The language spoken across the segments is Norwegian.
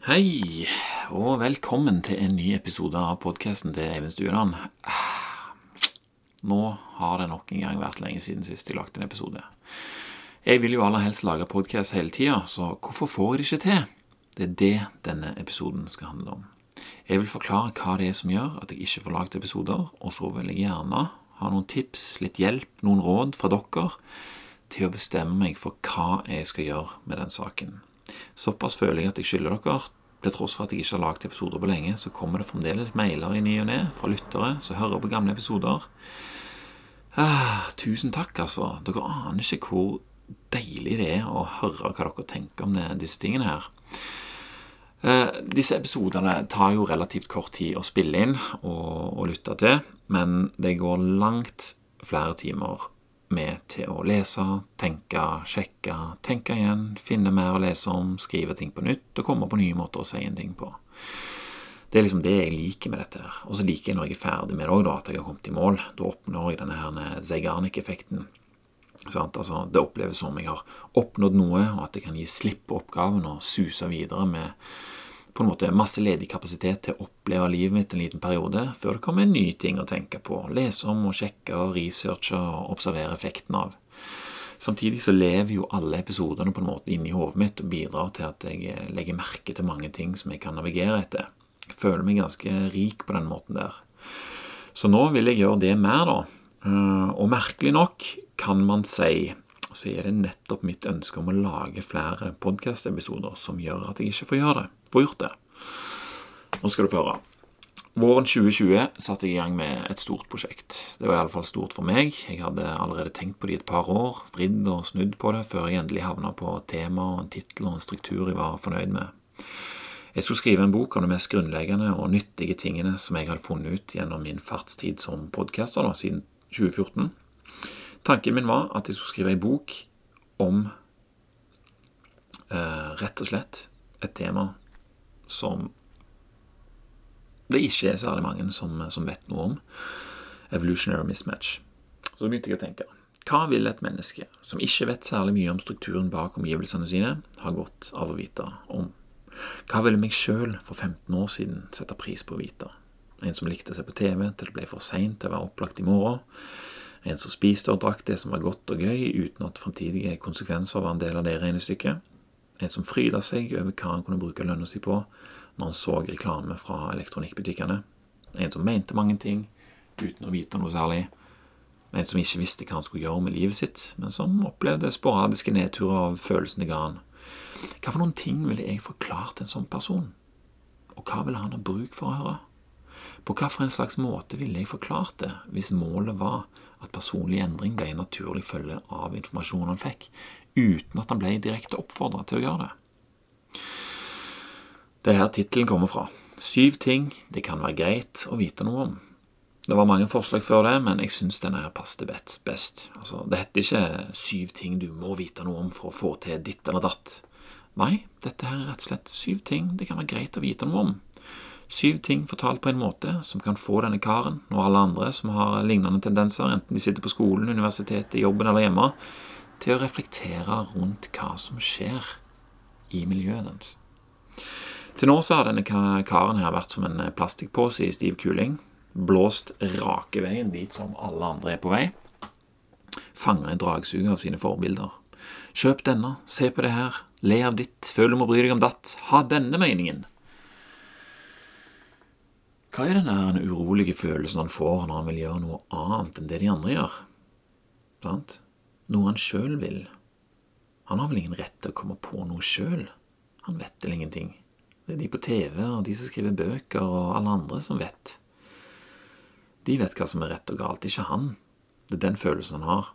Hei, og velkommen til en ny episode av podkasten til Eivind Stueland. Nå har det nok en gang vært lenge siden sist jeg lagde en episode. Jeg vil jo aller helst lage podkast hele tida, så hvorfor får jeg det ikke til? Det er det denne episoden skal handle om. Jeg vil forklare hva det er som gjør at jeg ikke får lagd episoder, og så vil jeg gjerne ha noen tips, litt hjelp, noen råd fra dere til å bestemme meg for hva jeg skal gjøre med den saken. Såpass føler jeg at jeg skylder dere. Til tross for at jeg ikke har lagd episoder på lenge, så kommer det fremdeles mailer i ny og ne fra lyttere som hører på gamle episoder. Ah, tusen takk, altså. Dere aner ikke hvor deilig det er å høre hva dere tenker om det, disse tingene her. Eh, disse episodene tar jo relativt kort tid å spille inn og, og lytte til, men det går langt flere timer med til å lese, tenke, sjekke, tenke igjen, finne mer å lese om, skrive ting på nytt og komme på nye måter å si en ting på. Det er liksom det jeg liker med dette. her. Og så liker jeg når jeg er ferdig med det òg, at jeg har kommet i mål. Da oppnår jeg denne her Zeigarnik-effekten. Altså, det oppleves som jeg har oppnådd noe, og at jeg kan gi slipp på oppgaven og suse videre med på en måte masse ledig kapasitet til å oppleve livet mitt en liten periode, før det kommer nye ting å tenke på, lese om og sjekke og researche og observere effekten av. Samtidig så lever jo alle episodene på en måte inni hodet mitt og bidrar til at jeg eh, legger merke til mange ting som jeg kan navigere etter. Jeg føler meg ganske rik på den måten der. Så nå vil jeg gjøre det mer, da. Eh, og merkelig nok kan man si så er det nettopp mitt ønske om å lage flere podkast-episoder som gjør at jeg ikke får gjøre det Får gjort det. Nå skal du få høre. Våren 2020 satte jeg i gang med et stort prosjekt. Det var iallfall stort for meg. Jeg hadde allerede tenkt på det i et par år, vridd og snudd på det, før jeg endelig havna på tema, en tittel og en struktur jeg var fornøyd med. Jeg skulle skrive en bok om de mest grunnleggende og nyttige tingene som jeg hadde funnet ut gjennom min fartstid som podcaster da, siden 2014. Tanken min var at jeg skulle skrive en bok om eh, rett og slett et tema som det ikke er særlig mange som, som vet noe om. Evolutionary mismatch. Så begynte jeg å tenke. Hva vil et menneske som ikke vet særlig mye om strukturen bak omgivelsene sine, ha godt av å vite om? Hva ville meg sjøl for 15 år siden sette pris på å vite? En som likte seg på TV til det ble for seint til å være opplagt i morgen. En som spiste og drakk det som var godt og gøy, uten at framtidige konsekvenser var en del av det regnestykket. En som fryda seg over hva han kunne bruke lønna si på når han så reklame fra elektronikkbutikkene. En som mente mange ting uten å vite noe særlig. En som ikke visste hva han skulle gjøre med livet sitt, men som opplevde sporadiske nedturer av følelsene ga han. Hva for noen ting ville jeg forklart en sånn person? Og hva ville han ha bruk for å høre? På hvilken slags måte ville jeg forklart det hvis målet var at personlig endring ble en naturlig følge av informasjonen han fikk, uten at han ble direkte oppfordra til å gjøre det. Det er her tittelen kommer fra. Syv ting det kan være greit å vite noe om. Det var mange forslag før det, men jeg syns denne her passet best. Altså, det heter ikke syv ting du må vite noe om for å få til ditt eller datt. Nei, dette her er rett og slett syv ting det kan være greit å vite noe om. Syv ting fortalt på en måte som kan få denne karen og alle andre som har lignende tendenser, enten de sitter på skolen, universitetet, jobben eller hjemme, til å reflektere rundt hva som skjer i miljøet deres. Til nå så har denne karen her vært som en plastikkpose i stiv kuling. Blåst rake veien dit som alle andre er på vei. Fanger en dragsug av sine forbilder. Kjøp denne, se på det her, le av ditt, føl du må bry deg om datt, ha denne meningen. Hva er den urolige følelsen han får når han vil gjøre noe annet enn det de andre gjør? Sant? noe han sjøl vil. Han har vel ingen rett til å komme på noe sjøl? Han vet vel ingenting. Det er de på TV og de som skriver bøker og alle andre som vet. De vet hva som er rett og galt, ikke han. Det er den følelsen han har.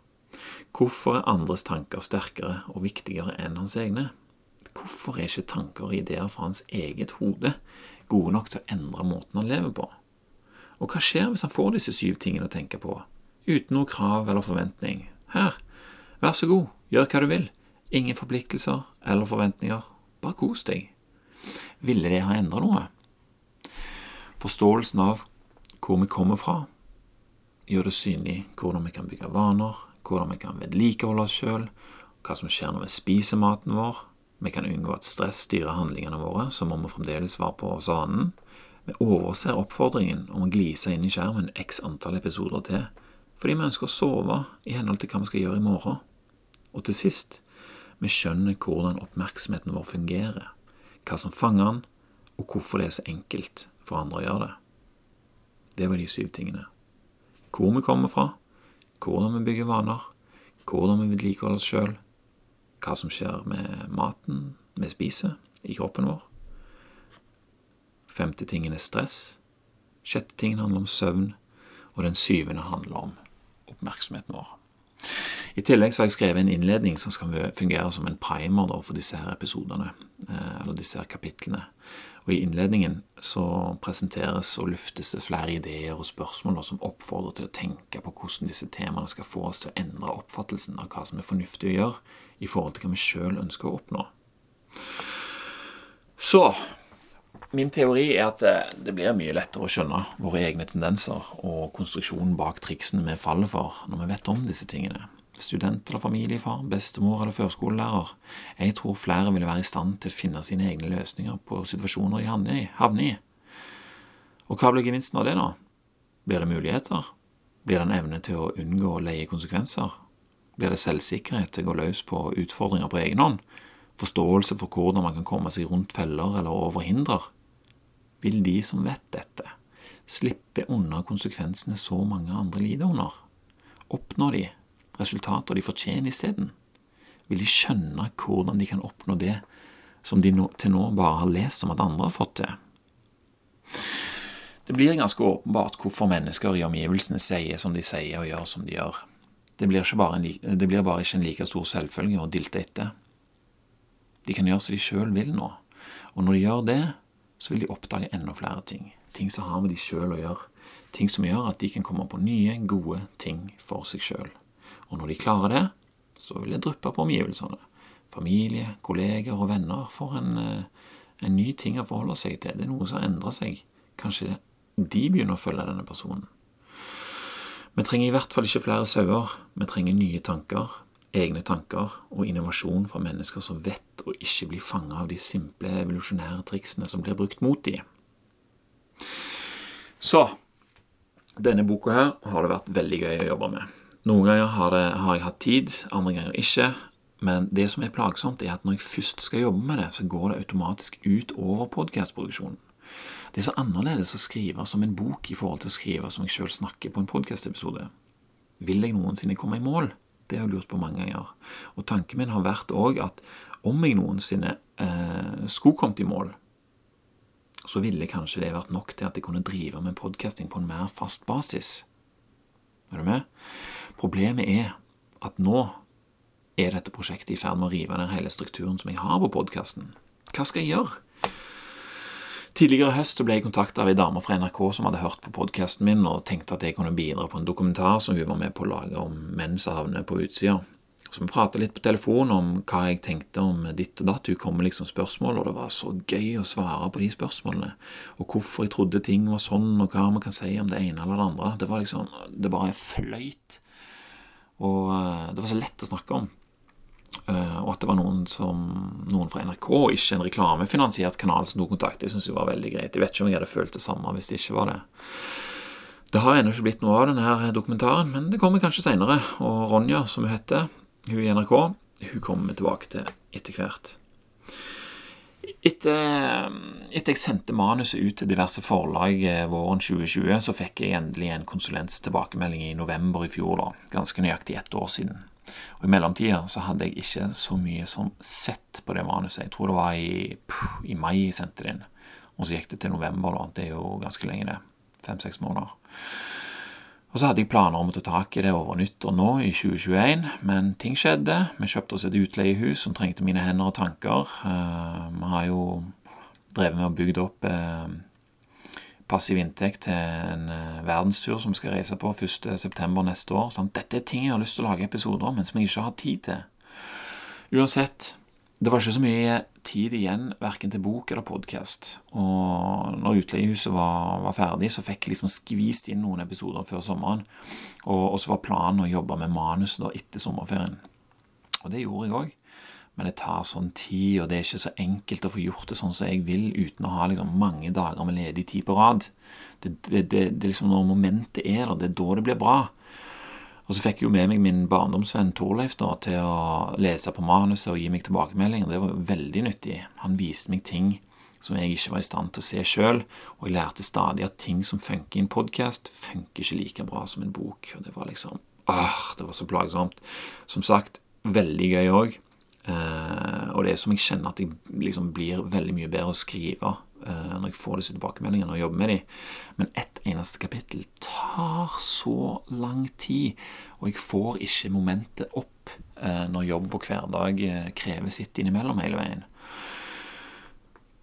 Hvorfor er andres tanker sterkere og viktigere enn hans egne? Hvorfor er ikke tanker og ideer fra hans eget hode gode nok til å endre måten han lever på? Og hva skjer hvis han får disse syv tingene å tenke på, uten noe krav eller forventning? Her, Vær så god, gjør hva du vil. Ingen forpliktelser eller forventninger. Bare kos deg. Ville det ha endra noe? Forståelsen av hvor vi kommer fra, gjør det synlig hvordan vi kan bygge vaner, hvordan vi kan vedlikeholde oss sjøl, hva som skjer når vi spiser maten vår, Vi kan unngå at stress styrer handlingene våre, så må vi fremdeles var på savannen. Vi overser oppfordringen om å glise inn i skjermen x antall episoder til, fordi vi ønsker å sove i henhold til hva vi skal gjøre i morgen. Og til sist, vi skjønner hvordan oppmerksomheten vår fungerer, hva som fanger den, og hvorfor det er så enkelt for andre å gjøre det. Det var de syv tingene. Hvor vi kommer fra, hvordan vi bygger vaner, hvordan vi vedlikeholder oss sjøl, hva som skjer med maten vi spiser i kroppen vår. Femte tingen er stress. Sjette tingen handler om søvn. Og den syvende handler om oppmerksomheten vår. I tillegg så har jeg skrevet en innledning som skal fungere som en primer for disse her episodene, eh, eller disse her kapitlene. Og I innledningen så presenteres og luftes det flere ideer og spørsmål som oppfordrer til å tenke på hvordan disse temaene skal få oss til å endre oppfattelsen av hva som er fornuftig å gjøre i forhold til hva vi sjøl ønsker å oppnå. Så min teori er at det blir mye lettere å skjønne våre egne tendenser og konstruksjonen bak triksene vi faller for, når vi vet om disse tingene. Student eller familiefar, bestemor eller førskolelærer. Jeg tror flere vil være i stand til å finne sine egne løsninger på situasjoner de havner i. Og hva blir gevinsten av det, da? Blir det muligheter? Blir det en evne til å unngå å leie konsekvenser? Blir det selvsikkerhet til å gå løs på utfordringer på egen hånd? Forståelse for hvordan man kan komme seg rundt feller eller over hindrer? Vil de som vet dette, slippe unna konsekvensene så mange andre lider under? Oppnår de resultater de fortjener isteden? Vil de skjønne hvordan de kan oppnå det som de til nå bare har lest om at andre har fått til? Det blir ganske åpenbart hvorfor mennesker i omgivelsene sier som de sier og gjør som de gjør. Det blir, bare, en, det blir bare ikke en like stor selvfølge å dilte etter. De kan gjøre som de sjøl vil nå, og når de gjør det, så vil de oppdage enda flere ting. Ting som har med de sjøl å gjøre. Ting som gjør at de kan komme på nye, gode ting for seg sjøl. Og når de klarer det, så vil det dryppe på omgivelsene. Familie, kolleger og venner får en, eh, en ny ting å forholde seg til. Det er noe som har endra seg. Kanskje de begynner å følge denne personen. Vi trenger i hvert fall ikke flere sauer, vi trenger nye tanker, egne tanker og innovasjon fra mennesker som vet å ikke bli fanga av de simple evolusjonære triksene som blir brukt mot dem. Så denne boka her har det vært veldig gøy å jobbe med. Noen ganger har, det, har jeg hatt tid, andre ganger ikke. Men det som er plagsomt, er at når jeg først skal jobbe med det, så går det automatisk ut over podkastproduksjonen. Det er så annerledes å skrive som en bok i forhold til å skrive som jeg sjøl snakker på en podkastepisode. Vil jeg noensinne komme i mål? Det har jeg lurt på mange ganger. Og tanken min har vært òg at om jeg noensinne eh, skulle kommet i mål, så ville kanskje det vært nok til at jeg kunne drive med podkasting på en mer fast basis. Er du med? Problemet er at nå er dette prosjektet i ferd med å rive ned hele strukturen som jeg har på podkasten. Hva skal jeg gjøre? Tidligere i høst ble jeg kontakta av ei dame fra NRK som hadde hørt på podkasten min og tenkte at jeg kunne bidra på en dokumentar som hun var med på å lage om menn som havner på utsida. Så vi prata litt på telefon om hva jeg tenkte om ditt og datt. Hun kom med liksom spørsmål, og det var så gøy å svare på de spørsmålene. Og hvorfor jeg trodde ting var sånn, og hva man kan si om det ene eller det andre. Det var liksom Det bare fløyt. Og eh, det var så lett å snakke om. Eh, og at det var noen, som, noen fra NRK, ikke en reklamefinansiert kanal, som tok kontakt. Det syns jeg var veldig greit. Jeg vet ikke om jeg hadde følt det samme hvis det ikke var det. Det har ennå ikke blitt noe av denne dokumentaren, men det kommer kanskje seinere. Og Ronja, som hun heter, hun i NRK, hun kommer vi tilbake til etter hvert. Etter, etter jeg sendte manuset ut til diverse forlag eh, våren 2020, så fikk jeg endelig en konsulents tilbakemelding i november i fjor, da, ganske nøyaktig ett år siden. Og I mellomtida hadde jeg ikke så mye som sett på det manuset. Jeg tror det var i, i mai jeg sendte det inn. Og så gikk det til november, da. Det er jo ganske lenge, det. Fem-seks måneder. Og så hadde jeg planer om å ta tak i det over nyttår nå, i 2021, men ting skjedde. Vi kjøpte oss et utleiehus som trengte mine hender og tanker. Uh, vi har jo drevet med og bygd opp uh, passiv inntekt til en uh, verdenstur som vi skal reise på 1.9. neste år. Sånn, Dette er ting jeg har lyst til å lage episoder om, men som jeg ikke har tid til. Uansett, det var ikke så mye tid igjen verken til bok eller podkast. Og når utleiehuset var, var, ferdig, så fikk jeg liksom skvist inn noen episoder før sommeren. Og, og så var planen å jobbe med manus da etter sommerferien. Og det gjorde jeg òg. men det tar sånn tid, og det er ikke så enkelt å få gjort det sånn som jeg vil, uten å ha liksom, mange dager med ledig tid på rad. Det, det, det, det liksom Når momentet er der, det er da det blir bra. Og så fikk jeg jo med meg min barndomsvenn Torleif da, til å lese på manuset og gi meg tilbakemeldinger. Det var veldig nyttig. Han viste meg ting som jeg ikke var i stand til å se sjøl, og jeg lærte stadig at ting som funker i en podkast, funker ikke like bra som en bok. Og det var liksom åh, det var så plagsomt. Som sagt, veldig gøy òg. Eh, og det er som jeg kjenner at jeg liksom blir veldig mye bedre å skrive eh, når jeg får disse tilbakemeldingene og jobber med dem. Men ett eneste kapittel tar så lang tid, og jeg får ikke momentet opp eh, når jobb og hverdag krever sitt innimellom hele veien.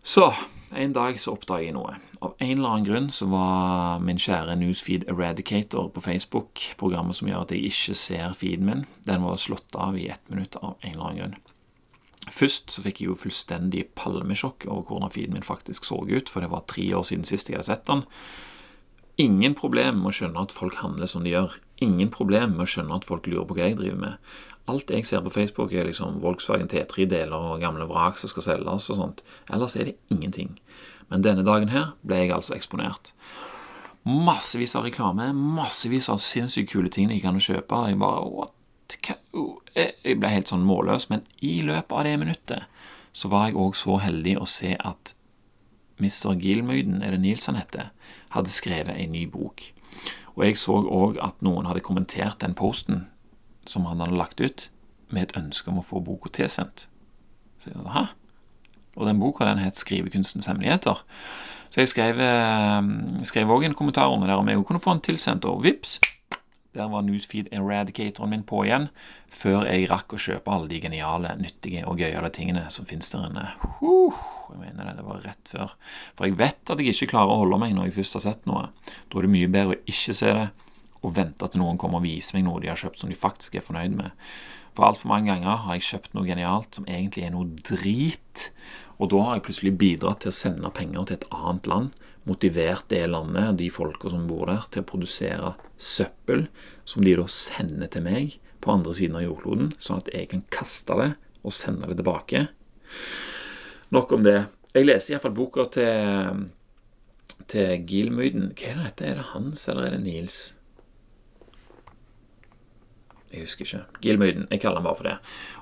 Så en dag så oppdager jeg noe. Av en eller annen grunn så var min kjære Newsfeed Eradicator på Facebook, programmet som gjør at jeg ikke ser feeden min, den var slått av i ett minutt av en eller annen grunn. Først så fikk jeg jo fullstendig palmesjokk over hvordan feeden min faktisk så ut, for det var tre år siden sist jeg hadde sett den. Ingen problem med å skjønne at folk handler som de gjør. Ingen problem med å skjønne at folk lurer på hva jeg driver med. Alt jeg ser på Facebook, er liksom Volkswagen T3-deler og gamle vrak som skal selges og sånt. Ellers er det ingenting. Men denne dagen her ble jeg altså eksponert. Massevis av reklame, massevis av sinnssykt kule ting jeg kan kjøpe. Jeg bare what? Jeg ble helt sånn målløs. Men i løpet av det minuttet så var jeg òg så heldig å se at Mr. Gilmøyden, er det Nils han heter, hadde skrevet en ny bok. Og jeg så òg at noen hadde kommentert den posten som han hadde lagt ut, med et ønske om å få boka tilsendt. Så jeg, Hæ? Og den boka den het 'Skrivekunstens hemmeligheter'. Så jeg skrev òg eh, en kommentar under der om jeg kunne få den tilsendt, og vips, der var Newsfeed Eradicatoren min på igjen, før jeg rakk å kjøpe alle de geniale, nyttige og gøyale tingene som finnes der inne. Uh, jeg mener det, det var rett før. For jeg vet at jeg ikke klarer å holde meg når jeg først har sett noe. Da er det mye bedre å ikke se det og vente til noen kommer og viser meg noe de har kjøpt som de faktisk er fornøyd med. For altfor mange ganger har jeg kjøpt noe genialt som egentlig er noe drit, og da har jeg plutselig bidratt til å sende penger til et annet land, motivert det landet, de folka som bor der, til å produsere søppel, som de da sender til meg på andre siden av jordkloden, sånn at jeg kan kaste det og sende det tilbake. Nok om det. Jeg leste iallfall boka til, til Gilmyden. Hva er det? Er det hans, eller er det Nils? Jeg husker ikke. Gilmøyden. Jeg kaller den bare for det.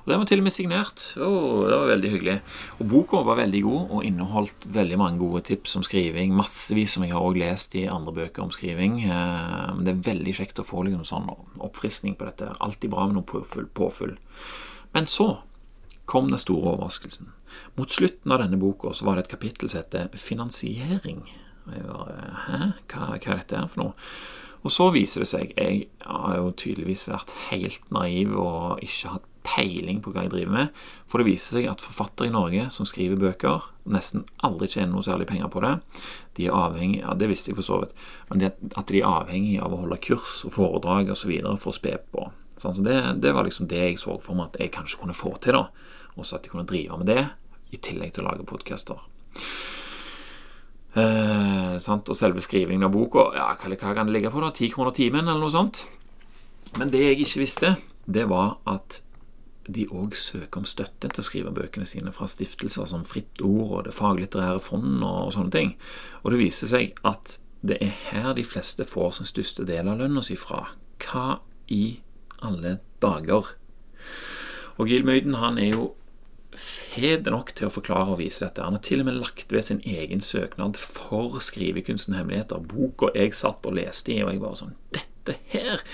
Og Den var til og med signert. Oh, det var veldig hyggelig. Og Boka var veldig god og inneholdt veldig mange gode tips om skriving. Massevis som jeg har også lest i andre bøker om skriving. Eh, det er veldig kjekt å få liksom sånn oppfriskning på dette. Alltid bra med noe påfyll. påfyll. Men så kom den store overraskelsen. Mot slutten av denne boka var det et kapittel som heter Finansiering. Og jeg var, Hæ? Hva, hva er dette her for noe? Og så viser det seg Jeg har jo tydeligvis vært helt naiv og ikke hatt peiling på hva jeg driver med. For det viser seg at forfattere i Norge som skriver bøker, nesten aldri tjener noe særlig penger på det. De er avhengig, ja Det visste jeg for så vidt. Men at de er avhengig av å holde kurs og foredrag osv. for å spe på. Så det, det, var liksom det jeg så for meg at jeg kanskje kunne få til. da Og så at jeg kunne drive med det i tillegg til å lage podkaster. Eh, og selve skrivingen av boka ja, hva, kan det ligge på? da? Ti kroner timen, eller noe sånt? Men det jeg ikke visste, det var at de òg søker om støtte til å skrive bøkene sine fra stiftelser som Fritt Ord og Det faglitterære fond og, og sånne ting. Og det viser seg at det er her de fleste får sin største del av lønna si fra. Hva i alle dager? Og Gil Møyden han er jo fet nok til å forklare og vise dette. Han har til og med lagt ved sin egen søknad for skrivekunsten hemmeligheter. Boka jeg satt og leste i, og jeg bare sånn Dette her!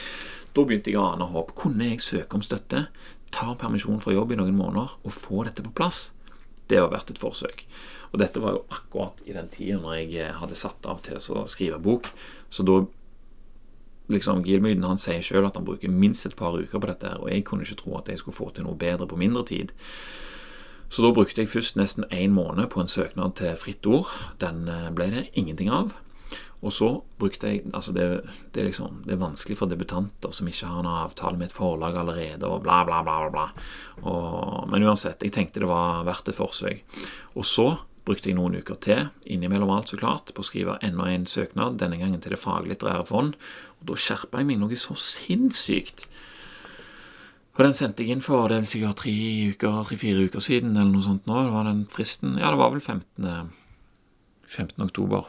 Da begynte jeg å ane håp. Kunne jeg søke om støtte, ta permisjon fra jobb i noen måneder og få dette på plass? Det har vært et forsøk. Og dette var jo akkurat i den tida når jeg hadde satt av til å skrive bok. Så da liksom, Gilmyden han sier sjøl at han bruker minst et par uker på dette, og jeg kunne ikke tro at jeg skulle få til noe bedre på mindre tid. Så da brukte jeg først nesten én måned på en søknad til Fritt Ord. Den eh, ble det ingenting av. Og så brukte jeg Altså, det, det, er liksom, det er vanskelig for debutanter som ikke har en avtale med et forlag allerede, og bla, bla, bla. bla, Og, men uansett, jeg tenkte det var verdt et forsøk. Og så brukte jeg noen uker til, innimellom alt så klart, på å skrive enda en søknad, denne gangen til Det faglitterære fond. Og da skjerpa jeg meg noe så sinnssykt Og den sendte jeg inn for det er sikkert tre uker, tre-fire uker siden, eller noe sånt nå. Det var den fristen Ja, det var vel 15. 15. oktober.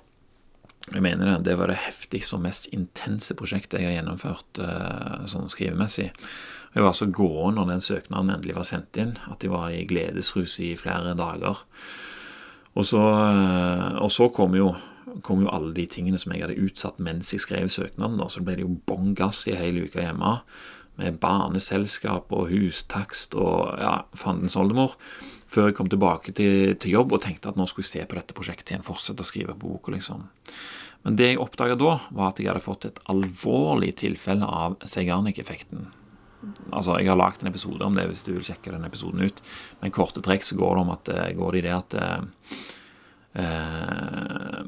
Jeg mener det, det var det heftigste og mest intense prosjektet jeg har gjennomført uh, sånn skrivemessig. Jeg var så gåen når den søknaden endelig var sendt inn, at jeg var i gledesrus i flere dager. Og så, uh, og så kom, jo, kom jo alle de tingene som jeg hadde utsatt mens jeg skrev søknaden. Da. Så ble det jo bånn gass i hele uka hjemme med barneselskap og hustakst og ja, fandens oldemor, før jeg kom tilbake til, til, jobb og tenkte at nå skulle jeg se på dette prosjektet igjen, fortsette å skrive bok og liksom. Men det jeg oppdaga da, var at jeg hadde fått et alvorlig tilfelle av Zeigarnik-effekten. Altså, Jeg har lagd en episode om det hvis du vil sjekke den episoden ut. Men korte trekk så går det om at eh, går det i det at eh, eh,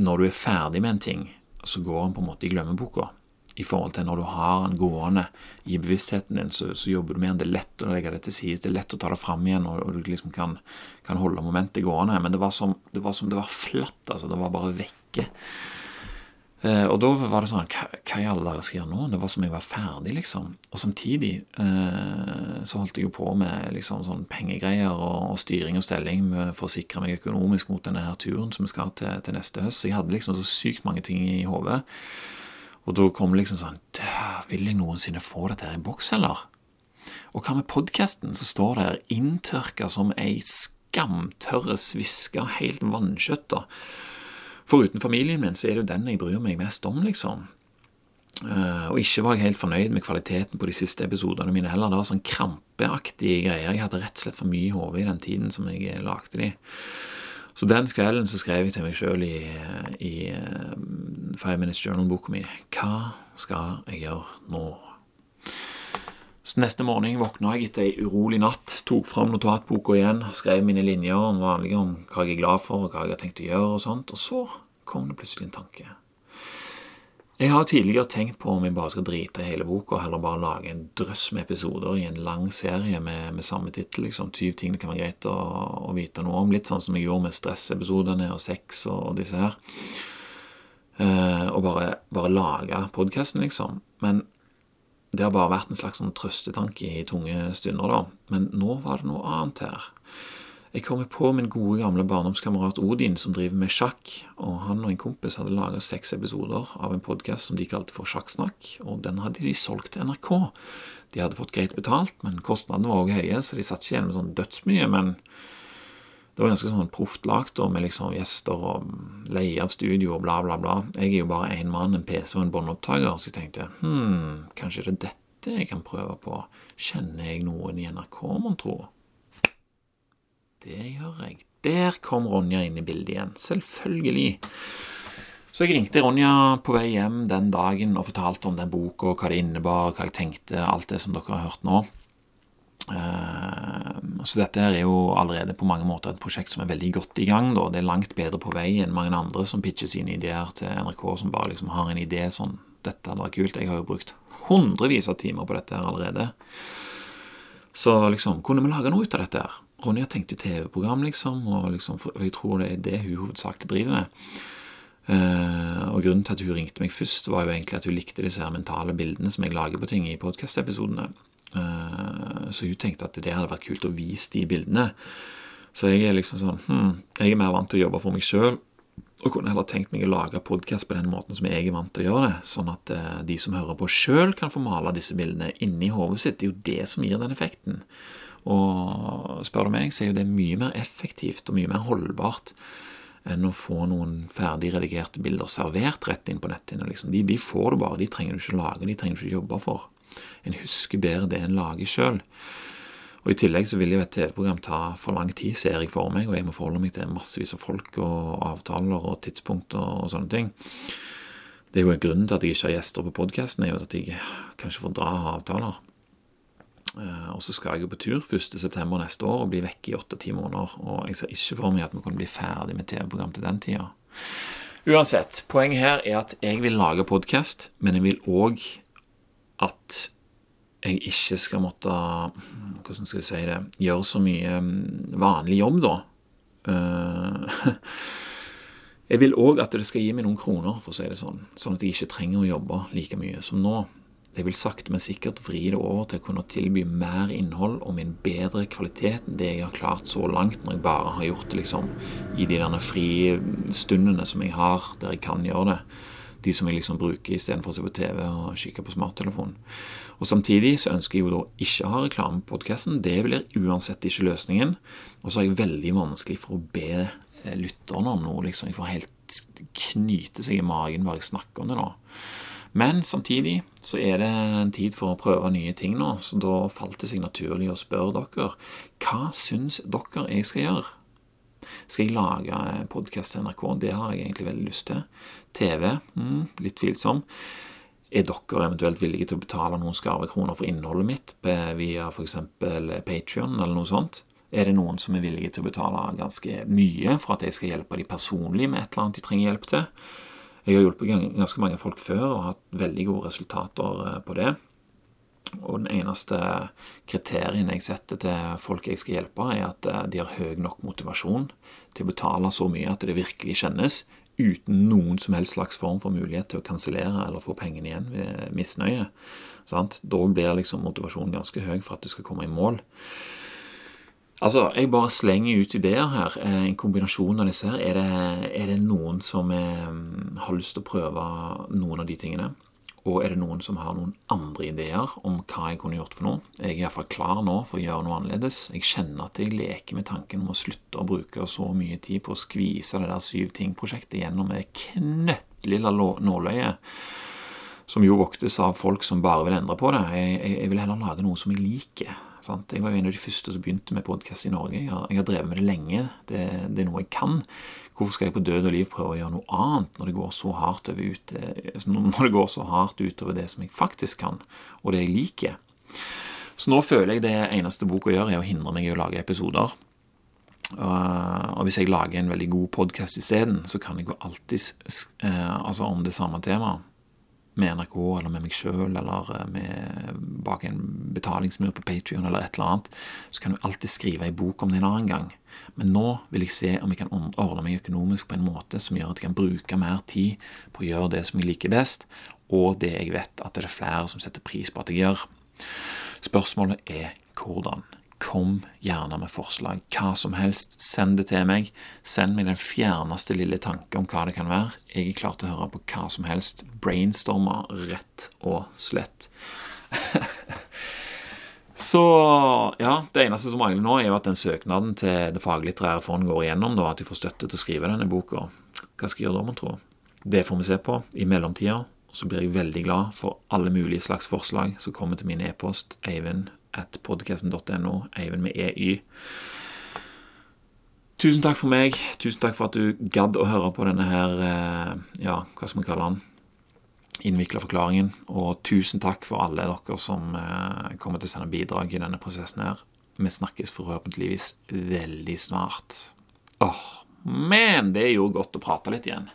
Når du er ferdig med en ting, så går den på en måte i glemmeboka i forhold til når du har den gående i bevisstheten din, så, så jobber du med den. Det er lett å legge det til side, det er lett å ta det fram igjen, og, og du liksom kan, kan, holde momentet gående. Men det var, som det var, som det var flatt, altså. Det var bare vekke. Eh, og da var det sånn Hva, hva i alle dager skal jeg gjøre nå? Det var som jeg var ferdig, liksom. Og samtidig eh, så holdt jeg jo på med liksom sånn pengegreier og, og styring og stelling for å sikre meg økonomisk mot denne her turen som vi skal til, til neste høst. Så jeg hadde liksom så sykt mange ting i hodet. Og da kom liksom sånn Vil jeg noensinne få dette her i boks, eller? Og hva med podkasten? Så står det her inntørka som ei skamtørre sviske, helt vannkjøtta. Foruten familien min, så er det jo den jeg bryr meg mest om, liksom. Uh, og ikke var jeg helt fornøyd med kvaliteten på de siste episodene mine heller. Det var sånn krampeaktige greier. Jeg hadde rett og slett for mye i hodet i den tiden som jeg lagde de. Så den kvelden så skrev jeg til meg sjøl i, i um, Five Minutes Journal-boka mi Hva skal jeg gjøre nå? Så Neste morgen våkna jeg etter ei urolig natt, tok fram notatboka igjen, skrev mine linjer om vanlige om hva jeg er glad for, og hva jeg har tenkt å gjøre, og sånt, og så kom det plutselig en tanke. Jeg har tidligere tenkt på om jeg bare skal drite i hele boka og heller bare lage en drøss med episoder i en lang serie med, med samme tittel. Liksom. 20 ting det kan være greit å, å, vite noe om. Litt sånn som jeg gjorde med stressepisodene og sex og disse her. Eh, og bare, bare lage podkasten, liksom. Men det har bare vært en slags sånn trøstetanke i tunge stunder, da. Men nå var det noe annet her. Jeg kommer på min gode gamle barndomskamerat Odin som driver med sjakk, og han og en kompis hadde laga seks episoder av en podkast som de kalte for Sjakksnakk, og den hadde de solgt til NRK. De hadde fått greit betalt, men kostnadene var også høye, så de satt ikke igjen med sånn dødsmye, men det var ganske sånn proft lagt, med liksom gjester og leie av studio og bla, bla, bla. Jeg er jo bare én mann, en PC og en båndopptaker, så jeg tenkte hm, kanskje det er dette jeg kan prøve på. Kjenner jeg noen i NRK, mon tro? Det gjør jeg. Der kom Ronja inn i bildet igjen. Selvfølgelig. Så jeg ringte Ronja på vei hjem den dagen og fortalte om den boka, hva det innebar, hva jeg tenkte, alt det som dere har hørt nå. Eh, så dette er jo allerede på mange måter et prosjekt som er veldig godt i gang. Da. Det er langt bedre på vei enn mange andre som pitcher sine ideer til NRK, som bare liksom har en idé sånn Dette hadde vært kult. Jeg har jo brukt hundrevis av timer på dette her allerede. Så liksom, kunne vi lage noe ut av dette her? Ronja tenkte TV-program, liksom, og liksom, jeg tror det er det hun hovedsakelig driver med. Uh, og Grunnen til at hun ringte meg først, var jo egentlig at hun likte disse her mentale bildene som jeg lager på ting i podkast-episodene. Uh, så hun tenkte at det hadde vært kult å vise de bildene. Så jeg er liksom sånn hmm, Jeg er mer vant til å jobbe for meg sjøl, og kunne heller tenkt meg å lage podkast på den måten som jeg er vant til å gjøre det, sånn at uh, de som hører på sjøl, kan få male disse bildene inni hodet sitt. Det er jo det som gir den effekten. Og spør du meg, så er jo det mye mer effektivt og mye mer holdbart enn å få noen ferdig redigerte bilder servert rett inn på netthinna. Liksom. De, de, får du bare, de trenger du ikke lage, de trenger du ikke jobbe for. En husker bedre det en lager sjøl. Og I tillegg så vil jo et TV-program ta for lang tid, ser jeg for meg, og jeg må forholde meg til massevis av folk og avtaler og tidspunkter og sånne ting. Det er jo en grunn til at jeg ikke har gjester på podkasten, er jo at jeg kanskje får dra avtaler. Eh, og så skal jeg jo på tur 1.9. neste år og bli vekke i åtte-ti måneder. Og jeg ser ikke for meg at vi kan bli ferdig med TV-program til den tida. Uansett, poenget her er at jeg vil lage podkast, men jeg vil òg at jeg ikke skal måtte Hvordan skal jeg si det Gjøre så mye mm, vanlig jobb, da. Eh, jeg vil òg at det skal gi meg noen kroner, for å si det sånn. Sånn at jeg ikke trenger å jobbe like mye som nå. Jeg vil sakte, men sikkert vri det over til å kunne tilby mer innhold og min bedre kvalitet enn det jeg har klart så langt, når jeg bare har gjort det liksom i de derne fristundene som jeg har, der jeg kan gjøre det. De som jeg liksom bruker istedenfor å se på TV og kikke på smarttelefonen. Og Samtidig så ønsker jeg jo da ikke å ha reklame på podkasten. Det blir uansett ikke løsningen. Og så er jeg veldig vanskelig for å be eh, lytterne om noe. liksom. Jeg får helt knyte seg i magen bare jeg snakker om det nå. Men samtidig så er det en tid for å prøve nye ting nå, så da falt det seg naturlig å spørre dere hva syns dere jeg skal gjøre? Skal jeg lage podkast til NRK? Det har jeg egentlig veldig lyst til. TV? Mm, litt tvilsom. Er dere eventuelt villige til å betale noen skarve kroner for innholdet mitt via f.eks. Patrion eller noe sånt? Er det noen som er villige til å betale ganske mye for at jeg skal hjelpe dem personlig med et eller annet de trenger hjelp til? Jeg har hjulpet ganske mange folk før og hatt veldig gode resultater eh, på det. Og den eneste kriterien jeg setter til folk jeg skal hjelpe, er at eh, de har høy nok motivasjon til å betale så mye at det virkelig kjennes, uten noen som helst slags form for mulighet til å kansellere eller få pengene igjen ved misnøye. Da blir liksom motivasjonen ganske høy for at du skal komme i mål. Altså, Jeg bare slenger ut ideer her. Eh, en kombinasjon av disse her. Er det, er det noen som er, mm, har lyst til å prøve noen av de tingene? Og er det noen som har noen andre ideer om hva jeg kunne gjort for noe? Jeg er iallfall klar nå for å gjøre noe annerledes. Jeg kjenner at jeg leker med tanken om å slutte å bruke så mye tid på å skvise det der syv ting-prosjektet gjennom det knøttlille nåløyet. Som jo voktes av folk som bare vil endre på det. Jeg, jeg, jeg vil heller lage noe som jeg liker Sant? Jeg var jo en av de første som begynte med podkast i Norge. Jeg har, jeg har, drevet med det lenge. Det, det, er noe jeg kan. Hvorfor skal jeg på død og liv prøve å gjøre noe annet når det går så hardt, ut, når det går så hardt utover det som jeg faktisk kan, og det jeg liker? Så nå føler jeg det eneste boka gjør, er å hindre meg i å lage episoder. Og hvis jeg lager en veldig god podkast isteden, så kan jeg jo alltid eh, altså om det samme temaet med NRK eller med meg sjøl eller eh, med, bak en betalingsmur på Patrion eller et eller annet, så kan du alltid skrive ei bok om det en annen gang. Men nå vil jeg se om jeg kan ordne meg økonomisk på en måte som gjør at jeg kan bruke mer tid på å gjøre det som jeg liker best, og det jeg vet at det er flere som setter pris på at jeg gjør. Spørsmålet er hvordan. Kom gjerne med forslag. Hva som helst. Send det til meg. Send meg den fjerneste lille tanke om hva det kan være. Jeg er klar til å høre på hva som helst. Brainstorme rett og slett. Så ja, det eneste som mangler nå, er jo at den søknaden til Det faglitterære fond går igjennom, da, at de får støtte til å skrive denne boka. Hva skal jeg gjøre da, mon tro? Det får vi se på. I mellomtida så blir jeg veldig glad for alle mulige slags forslag som kommer til min e-post Eivind at podcasten.no, Eivind med EY. Tusen takk for meg. Tusen takk for at du gadd å høre på denne her, eh, ja, hva skal vi kalle den, innvikla forklaringen. Og tusen takk for alle dere som eh, kommer til å sende bidrag i denne prosessen her. Vi snakkes forhåpentligvis veldig snart. Åh, men det gjorde godt å prate litt igjen.